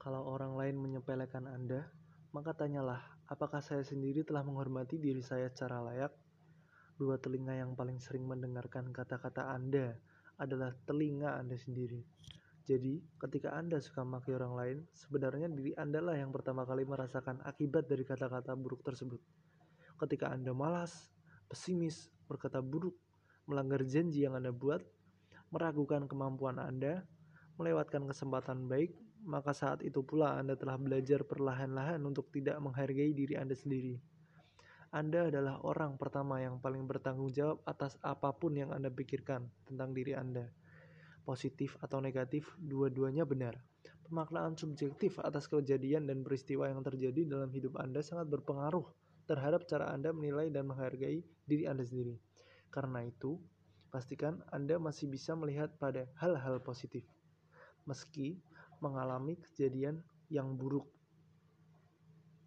Kalau orang lain menyepelekan Anda, maka tanyalah, apakah saya sendiri telah menghormati diri saya secara layak? Dua telinga yang paling sering mendengarkan kata-kata Anda adalah telinga Anda sendiri. Jadi, ketika Anda suka maki orang lain, sebenarnya diri Anda lah yang pertama kali merasakan akibat dari kata-kata buruk tersebut. Ketika Anda malas, pesimis, berkata buruk, melanggar janji yang Anda buat, meragukan kemampuan Anda, melewatkan kesempatan baik, maka saat itu pula Anda telah belajar perlahan-lahan untuk tidak menghargai diri Anda sendiri. Anda adalah orang pertama yang paling bertanggung jawab atas apa pun yang Anda pikirkan tentang diri Anda. Positif atau negatif, dua-duanya benar. Pemaknaan subjektif atas kejadian dan peristiwa yang terjadi dalam hidup Anda sangat berpengaruh terhadap cara Anda menilai dan menghargai diri Anda sendiri. Karena itu, pastikan Anda masih bisa melihat pada hal-hal positif meski mengalami kejadian yang buruk